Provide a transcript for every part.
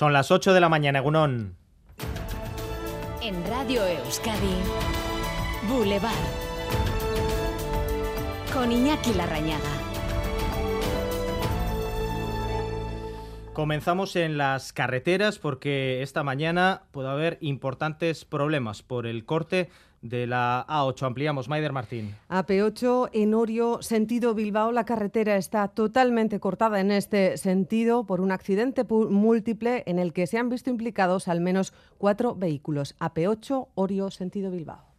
Son las 8 de la mañana, Gunón. En Radio Euskadi, Boulevard. Con Iñaki Larrañaga. Comenzamos en las carreteras porque esta mañana puede haber importantes problemas por el corte de la A8. Ampliamos, Maider Martín. AP8 en Orio, sentido Bilbao. La carretera está totalmente cortada en este sentido por un accidente múltiple en el que se han visto implicados al menos cuatro vehículos. AP8, Orio, sentido Bilbao.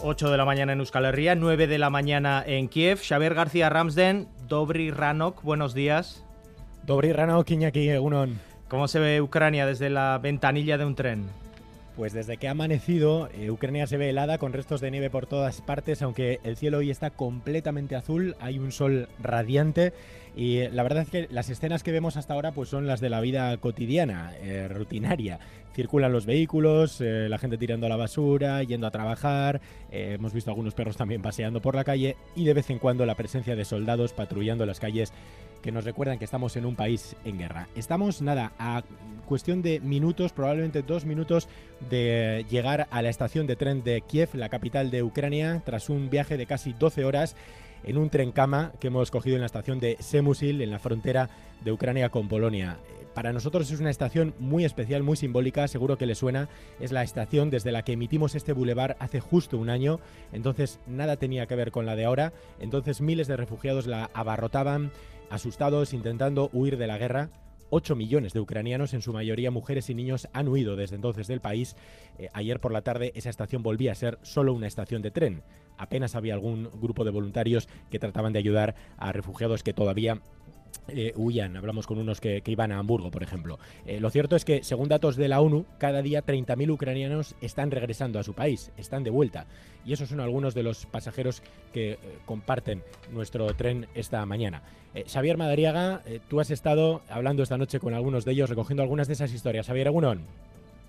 8 de la mañana en Euskal Herria, 9 de la mañana en Kiev. Xavier García Ramsden, Dobri Ranok, buenos días. Dobri Ranok, Iñaki Egunon. ¿Cómo se ve Ucrania desde la ventanilla de un tren? Pues desde que ha amanecido, eh, Ucrania se ve helada con restos de nieve por todas partes, aunque el cielo hoy está completamente azul, hay un sol radiante y la verdad es que las escenas que vemos hasta ahora pues son las de la vida cotidiana, eh, rutinaria. Circulan los vehículos, eh, la gente tirando la basura, yendo a trabajar, hemos visto algunos perros también paseando por la calle y de vez en cuando la presencia de soldados patrullando las calles que nos recuerdan que estamos en un país en guerra. Estamos, nada, a cuestión de minutos, probablemente dos minutos, de llegar a la estación de tren de Kiev, la capital de Ucrania, tras un viaje de casi 12 horas en un tren cama que hemos cogido en la estación de Semusil, en la frontera de Ucrania con Polonia. Para nosotros es una estación muy especial, muy simbólica, seguro que le suena. Es la estación desde la que emitimos este bulevar hace justo un año, entonces nada tenía que ver con la de ahora. Entonces miles de refugiados la abarrotaban, asustados, intentando huir de la guerra. 8 millones de ucranianos, en su mayoría mujeres y niños, han huido desde entonces del país. Eh, ayer por la tarde esa estación volvía a ser solo una estación de tren. Apenas había algún grupo de voluntarios que trataban de ayudar a refugiados que todavía eh, huían. Hablamos con unos que, iban a Hamburgo, por ejemplo. Eh, lo cierto es que, según datos de la ONU, cada día 30.000 ucranianos están regresando a su país, están de vuelta. Y esos son algunos de los pasajeros que eh, comparten nuestro tren esta mañana. Xavier Madariaga, tú has estado hablando esta noche con algunos de ellos, recogiendo algunas de esas historias. Xavier Agunón.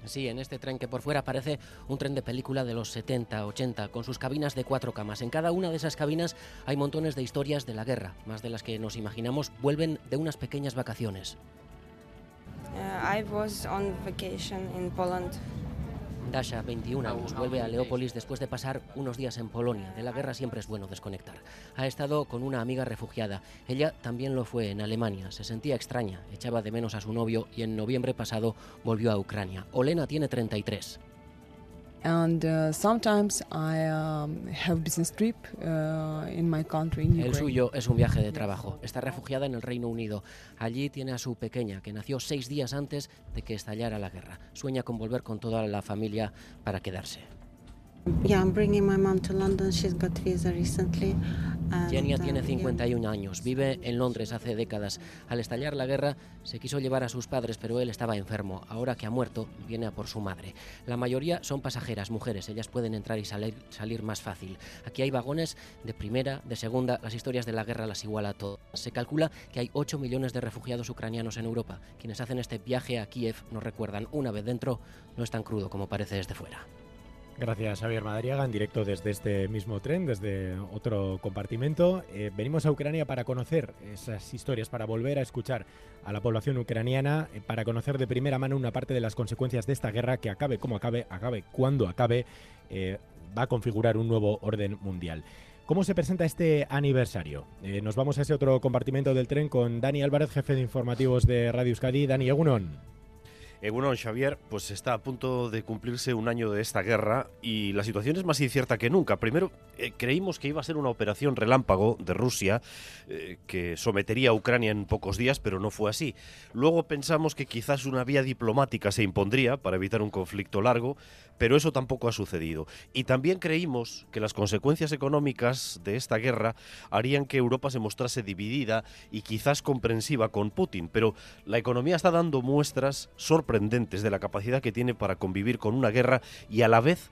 Sí, en este tren que por fuera parece un tren de película de los 70, 80, con sus cabinas de cuatro camas. En cada una de esas cabinas hay montones de historias de la guerra, más de las que nos imaginamos vuelven de unas pequeñas vacaciones. Uh, I was on vacation. Dasha, 21 años, vuelve a Leópolis después de pasar unos días en Polonia. De la guerra siempre es bueno desconectar. Ha estado con una amiga refugiada. Ella también lo fue en Alemania. Se sentía extraña, echaba de menos a su novio y en noviembre pasado volvió a Ucrania. Olena tiene 33. El suyo es un viaje de trabajo. Está refugiada en el Reino Unido. Allí tiene a su pequeña, que nació seis días antes de que estallara la guerra. Sueña con volver con toda la familia para quedarse. Yeah, I'm bringing my mom to London. She's got visa recently. Genia tiene 51 años, vive en Londres hace décadas. Al estallar la guerra se quiso llevar a sus padres, pero él estaba enfermo. Ahora que ha muerto, viene a por su madre. La mayoría son pasajeras, mujeres. Ellas pueden entrar y salir, salir más fácil. Aquí hay vagones de primera, de segunda. Las historias de la guerra las iguala todo. Se calcula que hay 8 millones de refugiados ucranianos en Europa. Quienes hacen este viaje a Kiev nos recuerdan, una vez dentro, no es tan crudo como parece desde fuera. Gracias, Javier Madariaga, en directo desde este mismo tren, desde otro compartimento. Eh, venimos a Ucrania para conocer esas historias, para volver a escuchar a la población ucraniana, eh, para conocer de primera mano una parte de las consecuencias de esta guerra que acabe como acabe, acabe cuando acabe, eh, va a configurar un nuevo orden mundial. ¿Cómo se presenta este aniversario? nos vamos a ese otro compartimento del tren con Dani Álvarez, jefe de informativos de Radio Euskadi. Dani Egunon. Bueno, Xavier, pues está a punto de cumplirse un año de esta guerra y la situación es más incierta que nunca. Primero, eh, creímos que iba a ser una operación relámpago de Rusia eh, que sometería a Ucrania en pocos días, pero no fue así. Luego pensamos que quizás una vía diplomática se impondría para evitar un conflicto largo, pero eso tampoco ha sucedido. Y también creímos que las consecuencias económicas de esta guerra harían que Europa se mostrase dividida y quizás comprensiva con Putin, pero la economía está dando muestras sorprendentes de la capacidad que tiene para convivir con una guerra y a la vez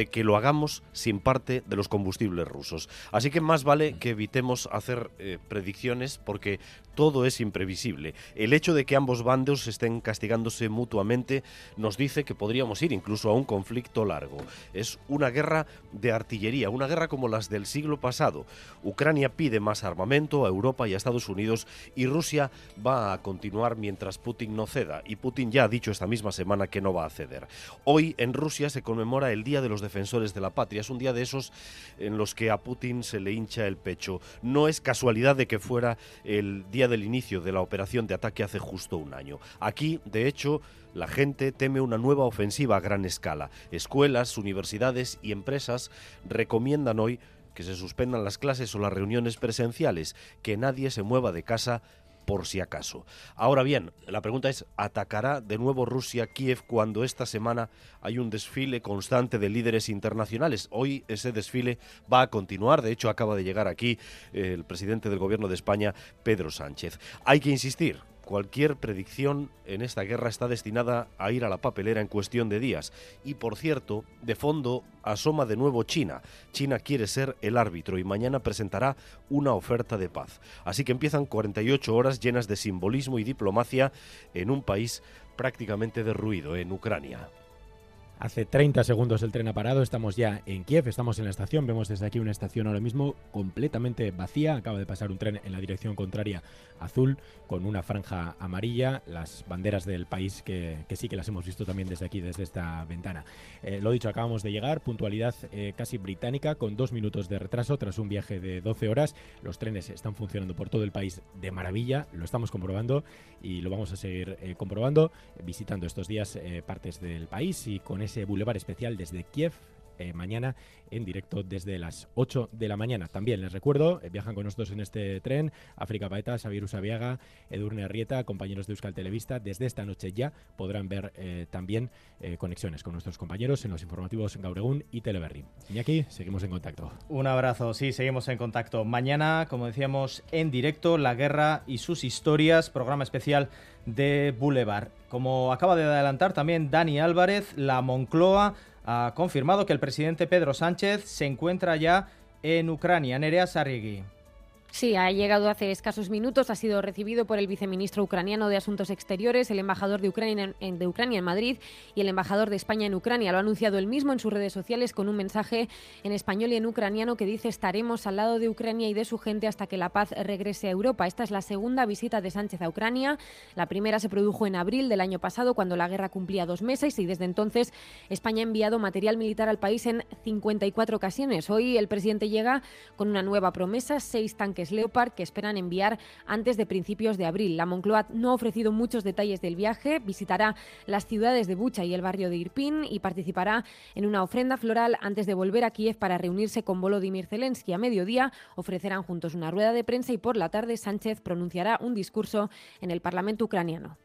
de que lo hagamos sin parte de los combustibles rusos. Así que más vale que evitemos hacer eh, predicciones porque todo es imprevisible. El hecho de que ambos bandos estén castigándose mutuamente nos dice que podríamos ir incluso a un conflicto largo. Es una guerra de artillería, una guerra como las del siglo pasado. Ucrania pide más armamento a Europa y a Estados Unidos y Rusia va a continuar mientras Putin no ceda. Y Putin ya ha dicho esta misma semana que no va a ceder. Hoy en Rusia se conmemora el Día de los Defensores de la Patria. Es un día de esos en los que a Putin se le hincha el pecho. No es casualidad de que fuera el día del inicio de la operación de ataque hace justo un año. Aquí, de hecho, la gente teme una nueva ofensiva a gran escala. Escuelas, universidades y empresas recomiendan hoy que se suspendan las clases o las reuniones presenciales, que nadie se mueva de casa por si acaso. Ahora bien, la pregunta es, ¿atacará de nuevo Rusia Kiev cuando esta semana hay un desfile constante de líderes internacionales? Hoy ese desfile va a continuar, de hecho acaba de llegar aquí el presidente del gobierno de España, Pedro Sánchez. Hay que insistir, cualquier predicción en esta guerra está destinada a ir a la papelera en cuestión de días. Y por cierto, de fondo asoma de nuevo China. China quiere ser el árbitro y mañana presentará una oferta de paz. Así que empiezan 48 horas llenas de simbolismo y diplomacia en un país prácticamente derruido, en Ucrania. Hace 30 segundos el tren ha parado, estamos ya en Kiev, estamos en la estación, vemos desde aquí una estación ahora mismo completamente vacía, acaba de pasar un tren en la dirección contraria azul con una franja amarilla, las banderas del país que, sí que las hemos visto también desde aquí, desde esta ventana. Eh, lo dicho, acabamos de llegar, puntualidad eh, casi británica con dos minutos de retraso tras un viaje de 12 horas, los trenes están funcionando por todo el país de maravilla, lo estamos comprobando y lo vamos a seguir eh, comprobando, visitando estos días partes del país y con ese bulevar especial desde Kiev eh, mañana en directo desde las 8 de la mañana. También les recuerdo, eh, viajan con nosotros en este tren África Paeta, Xavier Usabiaga, Edurne Arrieta, compañeros de Euskal Televista. Desde esta noche ya podrán ver eh, también conexiones con nuestros compañeros en los informativos Gauregún y Teleberry. Aquí seguimos en contacto. Un abrazo, sí, seguimos en contacto. Mañana, como decíamos, en directo, la guerra y sus historias, programa especial de Boulevard. Como acaba de adelantar también Dani Álvarez, la Moncloa ha confirmado que el presidente Pedro Sánchez se encuentra ya en Ucrania. Nerea Sarriegui. Sí, ha llegado hace escasos minutos, ha sido recibido por el viceministro ucraniano de Asuntos Exteriores, el embajador de Ucrania, en, de Ucrania en Madrid y el embajador de España en Ucrania. Lo ha anunciado él mismo en sus redes sociales con un mensaje en español y en ucraniano que dice estaremos al lado de Ucrania y de su gente hasta que la paz regrese a Europa. Esta es la segunda visita de Sánchez a Ucrania. La primera se produjo en abril del año pasado cuando la guerra cumplía dos meses y desde entonces España ha enviado material militar al país en 54 ocasiones. Hoy el presidente llega con una nueva promesa, seis tanques Leopard que esperan enviar antes de principios de abril. La Moncloa no ha ofrecido muchos detalles del viaje, visitará las ciudades de Bucha y el barrio de Irpin y participará en una ofrenda floral antes de volver a Kiev para reunirse con Volodymyr Zelensky. A mediodía ofrecerán juntos una rueda de prensa y por la tarde Sánchez pronunciará un discurso en el Parlamento ucraniano.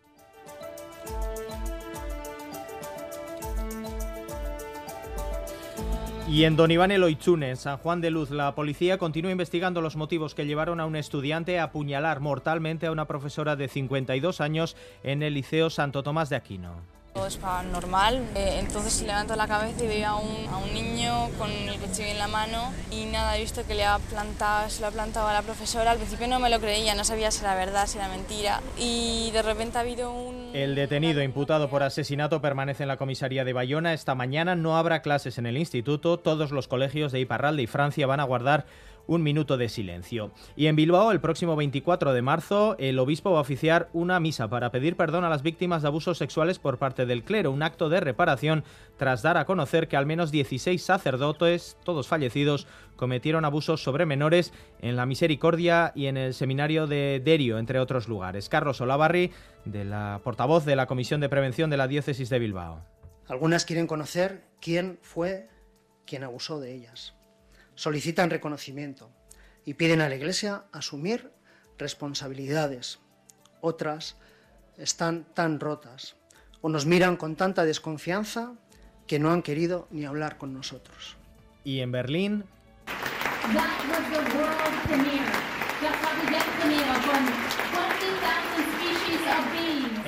Y en Don Iván Eloichune, en San Juan de Luz, la policía continúa investigando los motivos que llevaron a un estudiante a apuñalar mortalmente a una profesora de 52 años en el Liceo Santo Tomás de Aquino. Todo es normal, eh, entonces levanto la cabeza y veo a un, a un, niño con el cuchillo en la mano y nada, he visto que le ha plantado, se lo ha plantado a la profesora. Al principio no me lo creía, no sabía si era verdad, si era mentira y de repente ha habido un... El detenido imputado por asesinato permanece en la comisaría de Bayona. Esta mañana no habrá clases en el instituto. Todos los colegios de Iparralde y Francia van a guardar un minuto de silencio. Y en Bilbao, el próximo 24 de marzo, el obispo va a oficiar una misa para pedir perdón a las víctimas de abusos sexuales por parte del clero, un acto de reparación tras dar a conocer que al menos 16 sacerdotes, todos fallecidos, cometieron abusos sobre menores en la Misericordia y en el seminario de Derio, entre otros lugares. Carlos Olavarri, de portavoz de la Comisión de Prevención de la Diócesis de Bilbao. Algunas quieren conocer quién fue quien abusó de ellas solicitan reconocimiento y piden a la Iglesia asumir responsabilidades. Otras están tan rotas o nos miran con tanta desconfianza que no han querido ni hablar con nosotros. Y en Berlín...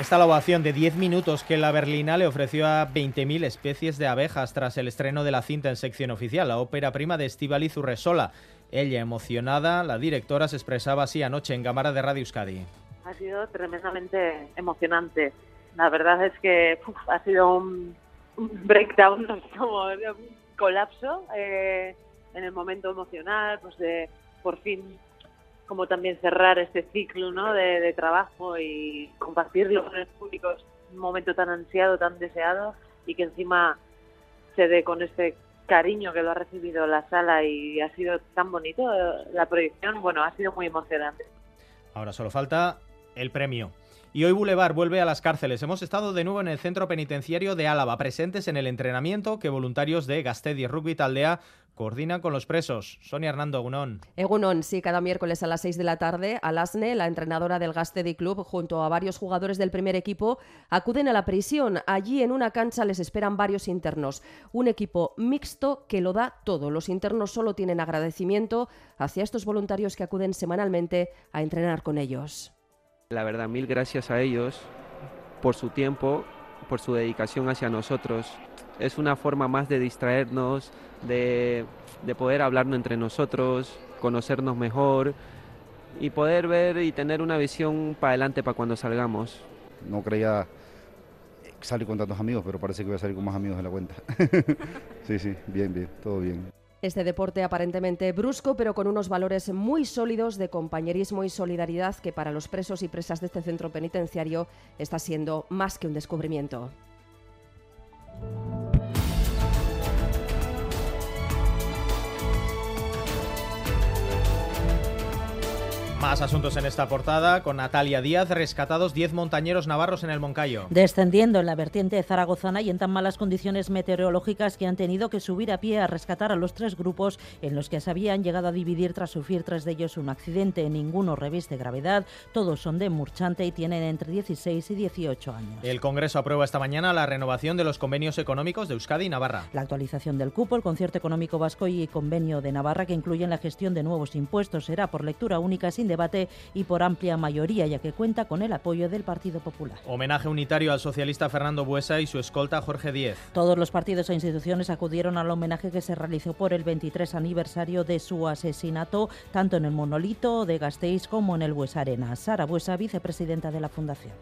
Esta ovación de 10 minutos que la berlina le ofreció a 20.000 especies de abejas tras el estreno de la cinta en sección oficial, la ópera prima de Estivaliz Urresola. Ella, emocionada, la directora se expresaba así anoche en Cámara de Radio Euskadi. Ha sido tremendamente emocionante. La verdad es que ha sido un, breakdown, como un colapso eh, en el momento emocional, pues de por fin como también cerrar este ciclo ¿no? de, trabajo y compartirlo con el público es un momento tan ansiado, tan deseado y que encima se dé con este cariño que lo ha recibido la sala y ha sido tan bonito la proyección, bueno, ha sido muy emocionante. Ahora solo falta el premio. Y hoy Boulevard vuelve a las cárceles. Hemos estado de nuevo en el centro penitenciario de Álava, presentes en el entrenamiento que voluntarios de Gastedi Rugby Taldea coordinan con los presos. Sonia Hernando Egunon. Egunon, sí, cada miércoles a las 6 de la tarde, Alasne, la entrenadora del Gastedi Club, junto a varios jugadores del primer equipo, acuden a la prisión. Allí en una cancha les esperan varios internos. Un equipo mixto que lo da todo. Los internos solo tienen agradecimiento hacia estos voluntarios que acuden semanalmente a entrenar con ellos. La verdad, mil gracias a ellos por su tiempo, por su dedicación hacia nosotros. Es una forma más de distraernos, de, poder hablarnos entre nosotros, conocernos mejor y poder ver y tener una visión para adelante para cuando salgamos. No creía salir con tantos amigos, pero parece que voy a salir con más amigos de la cuenta. sí, sí, bien, bien, todo bien. Este deporte aparentemente brusco, pero con unos valores muy sólidos de compañerismo y solidaridad que para los presos y presas de este centro penitenciario está siendo más que un descubrimiento. Más asuntos en esta portada con Natalia Díaz, rescatados 10 montañeros navarros en el Moncayo. Descendiendo en la vertiente zaragozana y en tan malas condiciones meteorológicas que han tenido que subir a pie a rescatar a los tres grupos en los que se habían llegado a dividir tras sufrir tres de ellos un accidente. Ninguno reviste gravedad, todos son de Murchante y tienen entre 16 y 18 años. El Congreso aprueba esta mañana la renovación de los convenios económicos de Euskadi y Navarra. La actualización del cupo, el concierto económico vasco y convenio de Navarra que incluyen la gestión de nuevos impuestos será por lectura única sin debate y por amplia mayoría, ya que cuenta con el apoyo del Partido Popular. Homenaje unitario al socialista Fernando Buesa y su escolta Jorge Díez. Todos los partidos e instituciones acudieron al homenaje que se realizó por el 23 aniversario de su asesinato, tanto en el monolito de Gasteiz como en el Buesa Arena. Sara Buesa, vicepresidenta de la Fundación.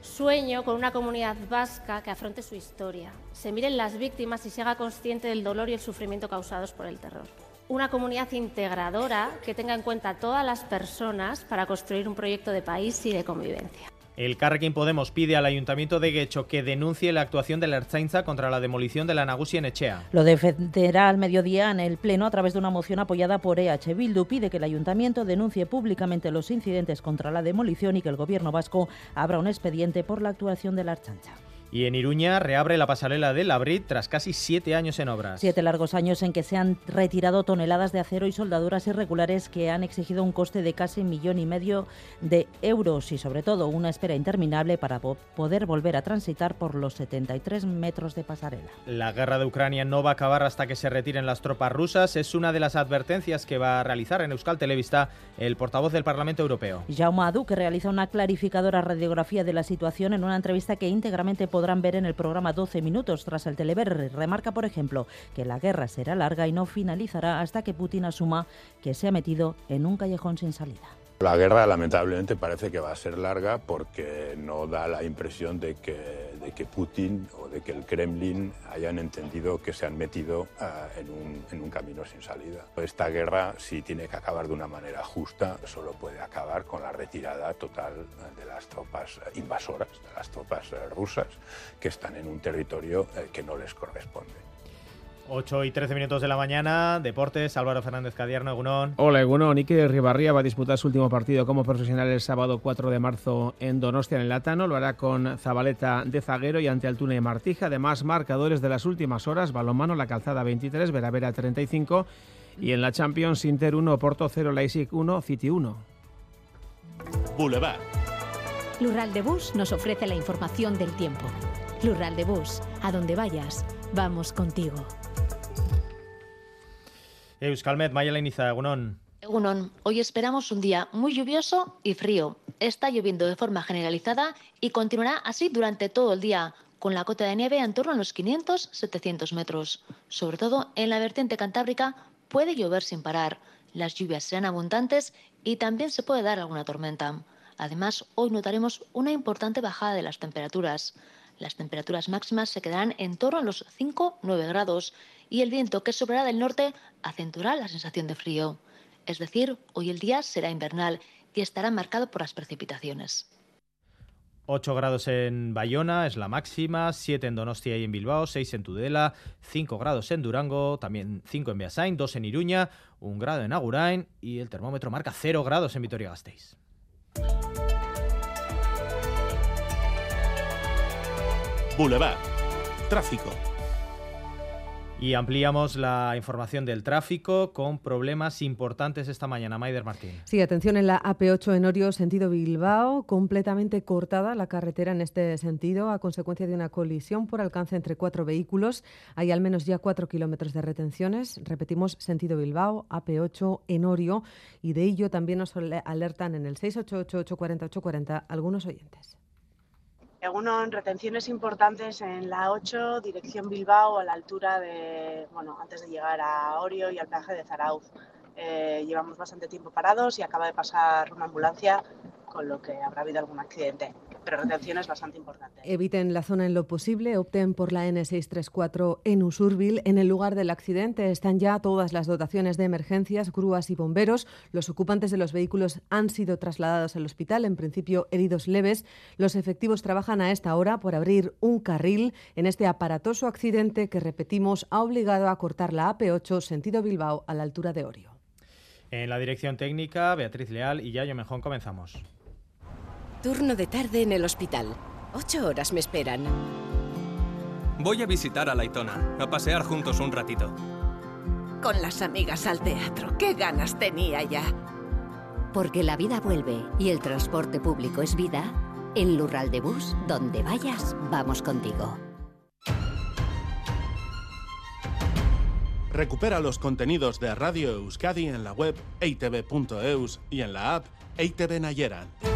Sueño con una comunidad vasca que afronte su historia, se miren las víctimas y se haga consciente del dolor y el sufrimiento causados por el terror una comunidad integradora que tenga en cuenta a todas las personas para construir un proyecto de país y de convivencia. El Carrequín Podemos pide al Ayuntamiento de Guecho que denuncie la actuación de la Ertzaintza contra la demolición de la Nagusi en Echea. Lo defenderá al mediodía en el Pleno a través de una moción apoyada por EH Bildu. Pide que el Ayuntamiento denuncie públicamente los incidentes contra la demolición y que el Gobierno vasco abra un expediente por la actuación de la Ertzaintza. Y en Iruña reabre la pasarela de Labrit tras casi siete años en obras. Siete largos años en que se han retirado toneladas de acero y soldaduras irregulares que han exigido un coste de casi un millón y medio de euros y sobre todo una espera interminable para poder volver a transitar por los 73 metros de pasarela. La guerra de Ucrania no va a acabar hasta que se retiren las tropas rusas. Es una de las advertencias que va a realizar en Euskal Televista el portavoz del Parlamento Europeo. Jaume Adu, que realiza una clarificadora radiografía de la situación en una entrevista que íntegramente podrá podrán ver en el programa 12 minutos tras el Telever. Remarca, por ejemplo, que la guerra será larga y no finalizará hasta que Putin asuma que se ha metido en un callejón sin salida. La guerra lamentablemente parece que va a ser larga porque no da la impresión de que, de que Putin o de que el Kremlin hayan entendido que se han metido ah, en, un, en, un, camino sin salida. Esta guerra, si tiene que acabar de una manera justa, solo puede acabar con la retirada total de las tropas invasoras, de las tropas eh, rusas que están en un territorio eh, que no les corresponde. 8 y 13 minutos de la mañana, Deportes, Álvaro Fernández Cadierno, Egunón. Hola Egunón, Ike Ribarría va a disputar su último partido como profesional el sábado 4 de marzo en Donostia, en el Latano. Lo hará con Zabaleta de zaguero y ante Altuna y Martija. Además, marcadores de las últimas horas, Balomano, La Calzada 23, Veravera 35 y en la Champions Inter 1, Porto 0, Leipzig 1, City 1. Boulevard. Lural de Bus nos ofrece la información del tiempo. Lural de Bus, a donde vayas, vamos contigo. Euskalmet, Maya Leniza, Egunon. Egunon, hoy esperamos un día muy lluvioso y frío. Está lloviendo de forma generalizada y continuará así durante todo el día, con la cota de nieve en torno a los 500-700 metros. Sobre todo en la vertiente cantábrica puede llover sin parar. Las lluvias serán abundantes y también se puede dar alguna tormenta. Además, hoy notaremos una importante bajada de las temperaturas. Las temperaturas máximas se quedarán en torno a los 5-9 grados y el viento que sobrará del norte acentuará la sensación de frío. Es decir, hoy el día será invernal y estará marcado por las precipitaciones. 8 grados en Bayona es la máxima, 7 en Donostia y en Bilbao, 6 en Tudela, 5 grados en Durango, también 5 en Beasain, 2 en Iruña, 1 grado en Agurain y el termómetro marca 0 grados en Vitoria-Gasteiz. Boulevard. Tráfico. Y ampliamos la información del tráfico con problemas importantes esta mañana. Maider Martín. Sí, atención en la AP8 en Orio, sentido Bilbao, completamente cortada la carretera en este sentido a consecuencia de una colisión por alcance entre cuatro vehículos. Hay al menos ya cuatro kilómetros de retenciones. Repetimos, sentido Bilbao, AP8 en Orio. Y de ello también nos alertan en el 688-840-840 algunos oyentes algunas retenciones importantes en la 8, dirección Bilbao, a la altura de, bueno, antes de llegar a Orio y al peaje de Zarauz. Eh, llevamos bastante tiempo parados y acaba de pasar una ambulancia con lo que habrá habido algún accidente. Pero retención es bastante importante. Eviten la zona en lo posible, opten por la N634 en Usurbil. En el lugar del accidente están ya todas las dotaciones de emergencias, grúas y bomberos. Los ocupantes de los vehículos han sido trasladados al hospital, en principio heridos leves. Los efectivos trabajan a esta hora por abrir un carril en este aparatoso accidente que, repetimos, ha obligado a cortar la AP8 sentido Bilbao a la altura de Orio. En la dirección técnica, Beatriz Leal y Yayo Mejón comenzamos. Turno de tarde en el hospital. Ocho horas me esperan. Voy a visitar a Laitona, a pasear juntos un ratito. Con las amigas al teatro, qué ganas tenía ya. Porque la vida vuelve y el transporte público es vida, en Lural de Bus, donde vayas, vamos contigo. Recupera los contenidos de Radio Euskadi en la web eitv.eus y en la app EITV Nayeran.